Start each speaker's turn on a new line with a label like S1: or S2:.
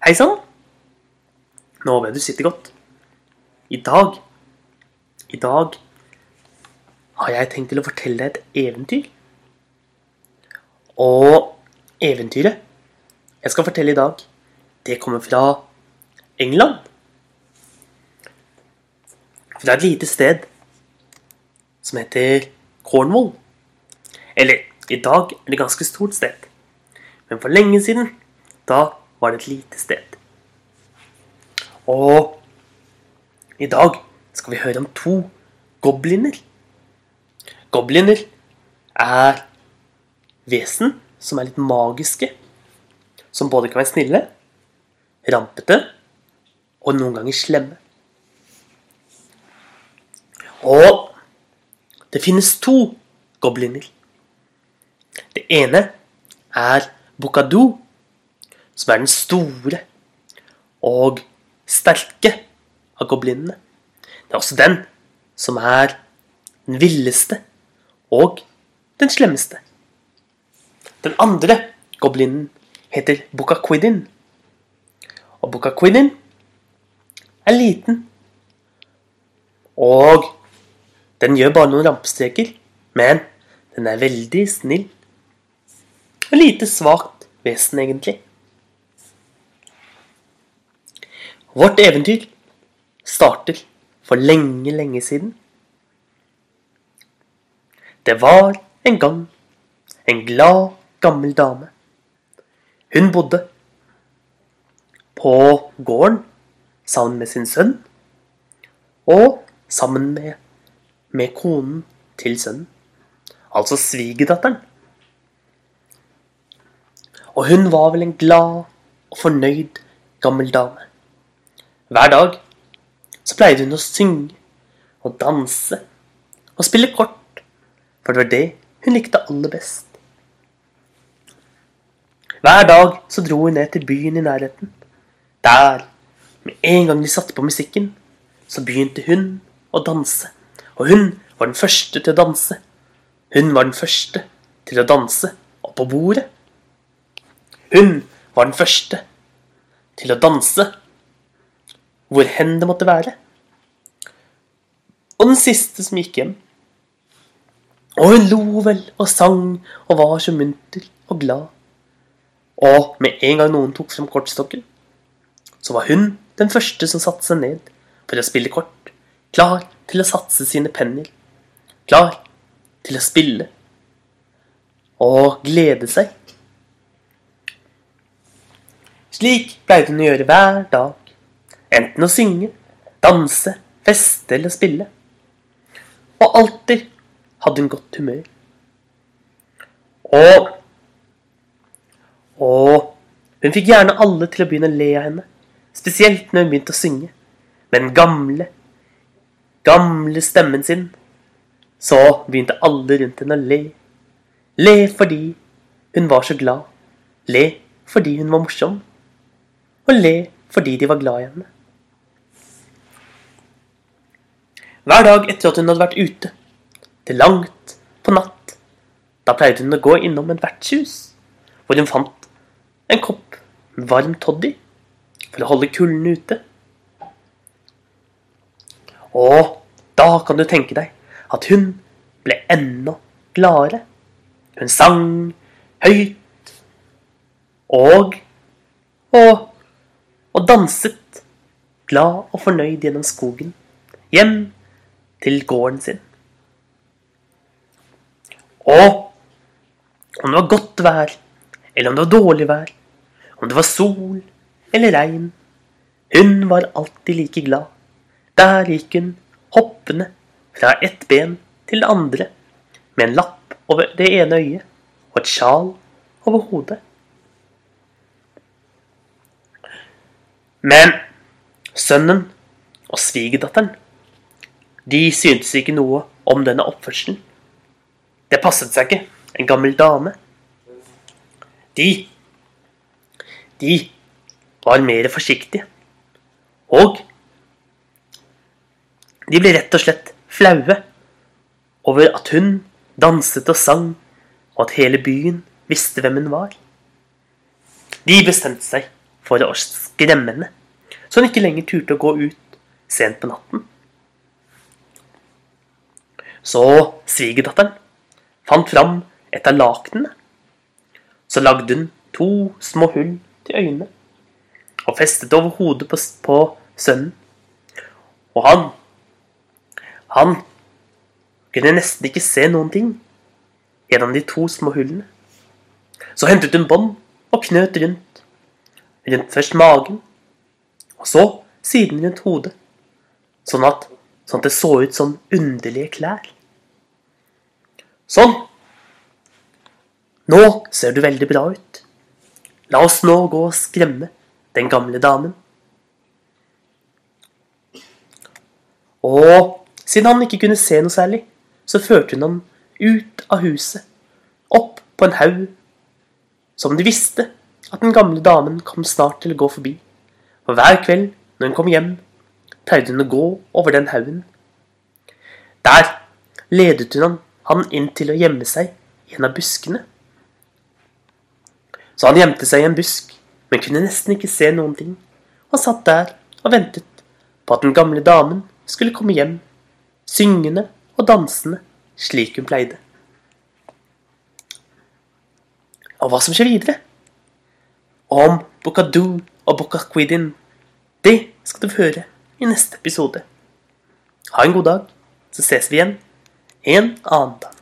S1: Hei sann. Nå håper jeg du sitter godt. I dag I dag har jeg tenkt til å fortelle deg et eventyr. Og eventyret jeg skal fortelle i dag, det kommer fra England. Fra et lite sted som heter Cornwall. Eller, i dag er det et ganske stort sted. Men for lenge siden, da var det et lite sted. Og i dag skal vi høre om to gobliner. Gobliner er vesen som er litt magiske. Som både kan være snille, rampete og noen ganger slemme. Og det finnes to gobliner. Det ene er Bukadoo, som er den store og sterke av goblinene. Det er også den som er den villeste og den slemmeste. Den andre goblinen heter Bukakwidin. Og Bukakwidin er liten. Og den gjør bare noen rampestreker, men den er veldig snill. Og lite svakt vesen, egentlig. Vårt eventyr starter for lenge, lenge siden. Det var en gang en glad, gammel dame. Hun bodde på gården sammen med sin sønn og sammen med, med konen til sønnen, altså svigerdatteren. Og hun var vel en glad og fornøyd gammel dame. Hver dag så pleide hun å synge og danse og spille kort, for det var det hun likte aller best. Hver dag så dro hun ned til byen i nærheten. Der, med en gang de satte på musikken, så begynte hun å danse. Og hun var den første til å danse. Hun var den første til å danse oppå bordet. Hun var den første til å danse hvor hen det måtte være. Og den siste som gikk hjem. Og hun lo vel og sang og var så munter og glad. Og med en gang noen tok frem kortstokken, så var hun den første som satte seg ned for å spille kort, klar til å satse sine penner, klar til å spille og glede seg. Slik pleide hun å gjøre hver dag Enten å synge, danse, feste eller spille. Og alltid hadde hun godt humør. Og Og hun fikk gjerne alle til å begynne å le av henne. Spesielt når hun begynte å synge. Med den gamle, gamle stemmen sin. Så begynte alle rundt henne å le. Le fordi hun var så glad. Le fordi hun var morsom. Og le fordi de var glad i henne. Hver dag etter at hun hadde vært ute, til langt på natt, da pleide hun å gå innom et vertshus, hvor hun fant en kopp varm toddy for å holde kulden ute. Og da kan du tenke deg at hun ble enda gladere. Hun sang høyt og og, og danset glad og fornøyd gjennom skogen hjem til gården sin. Og om det var godt vær, eller om det var dårlig vær, om det var sol eller regn, hun var alltid like glad. Der gikk hun hoppende fra ett ben til det andre, med en lapp over det ene øyet og et sjal over hodet. Men sønnen og svigerdatteren de syntes ikke noe om denne oppførselen. Det passet seg ikke. En gammel dame. De De var mer forsiktige. Og de ble rett og slett flaue over at hun danset og sang, og at hele byen visste hvem hun var. De bestemte seg for å skremme henne, så hun ikke lenger turte å gå ut sent på natten. Så svigerdatteren fant fram et av lakenene. Så lagde hun to små hull til øynene og festet over hodet på, på sønnen. Og han Han kunne nesten ikke se noen ting gjennom de to små hullene. Så hentet hun bånd og knøt rundt. Rundt først magen, og så siden rundt hodet. Sånn at, sånn at det så ut som underlige klær. Sånn. Nå ser du veldig bra ut. La oss nå gå og skremme den gamle damen. Og siden han ikke kunne se noe særlig, så førte hun ham ut av huset, opp på en haug, som de visste at den gamle damen kom snart til å gå forbi. For hver kveld når hun kom hjem, pleide hun å gå over den haugen. Der ledet hun han inn til å gjemme seg i en av buskene. Så han gjemte seg i en busk men kunne nesten ikke se noen ting, og satt der og ventet på at den gamle damen skulle komme hjem, syngende og dansende slik hun pleide. Og hva som skjer videre? Om Bukadu og Bukakwidin, det skal du høre i neste episode. Ha en god dag, så ses vi igjen en annen dag.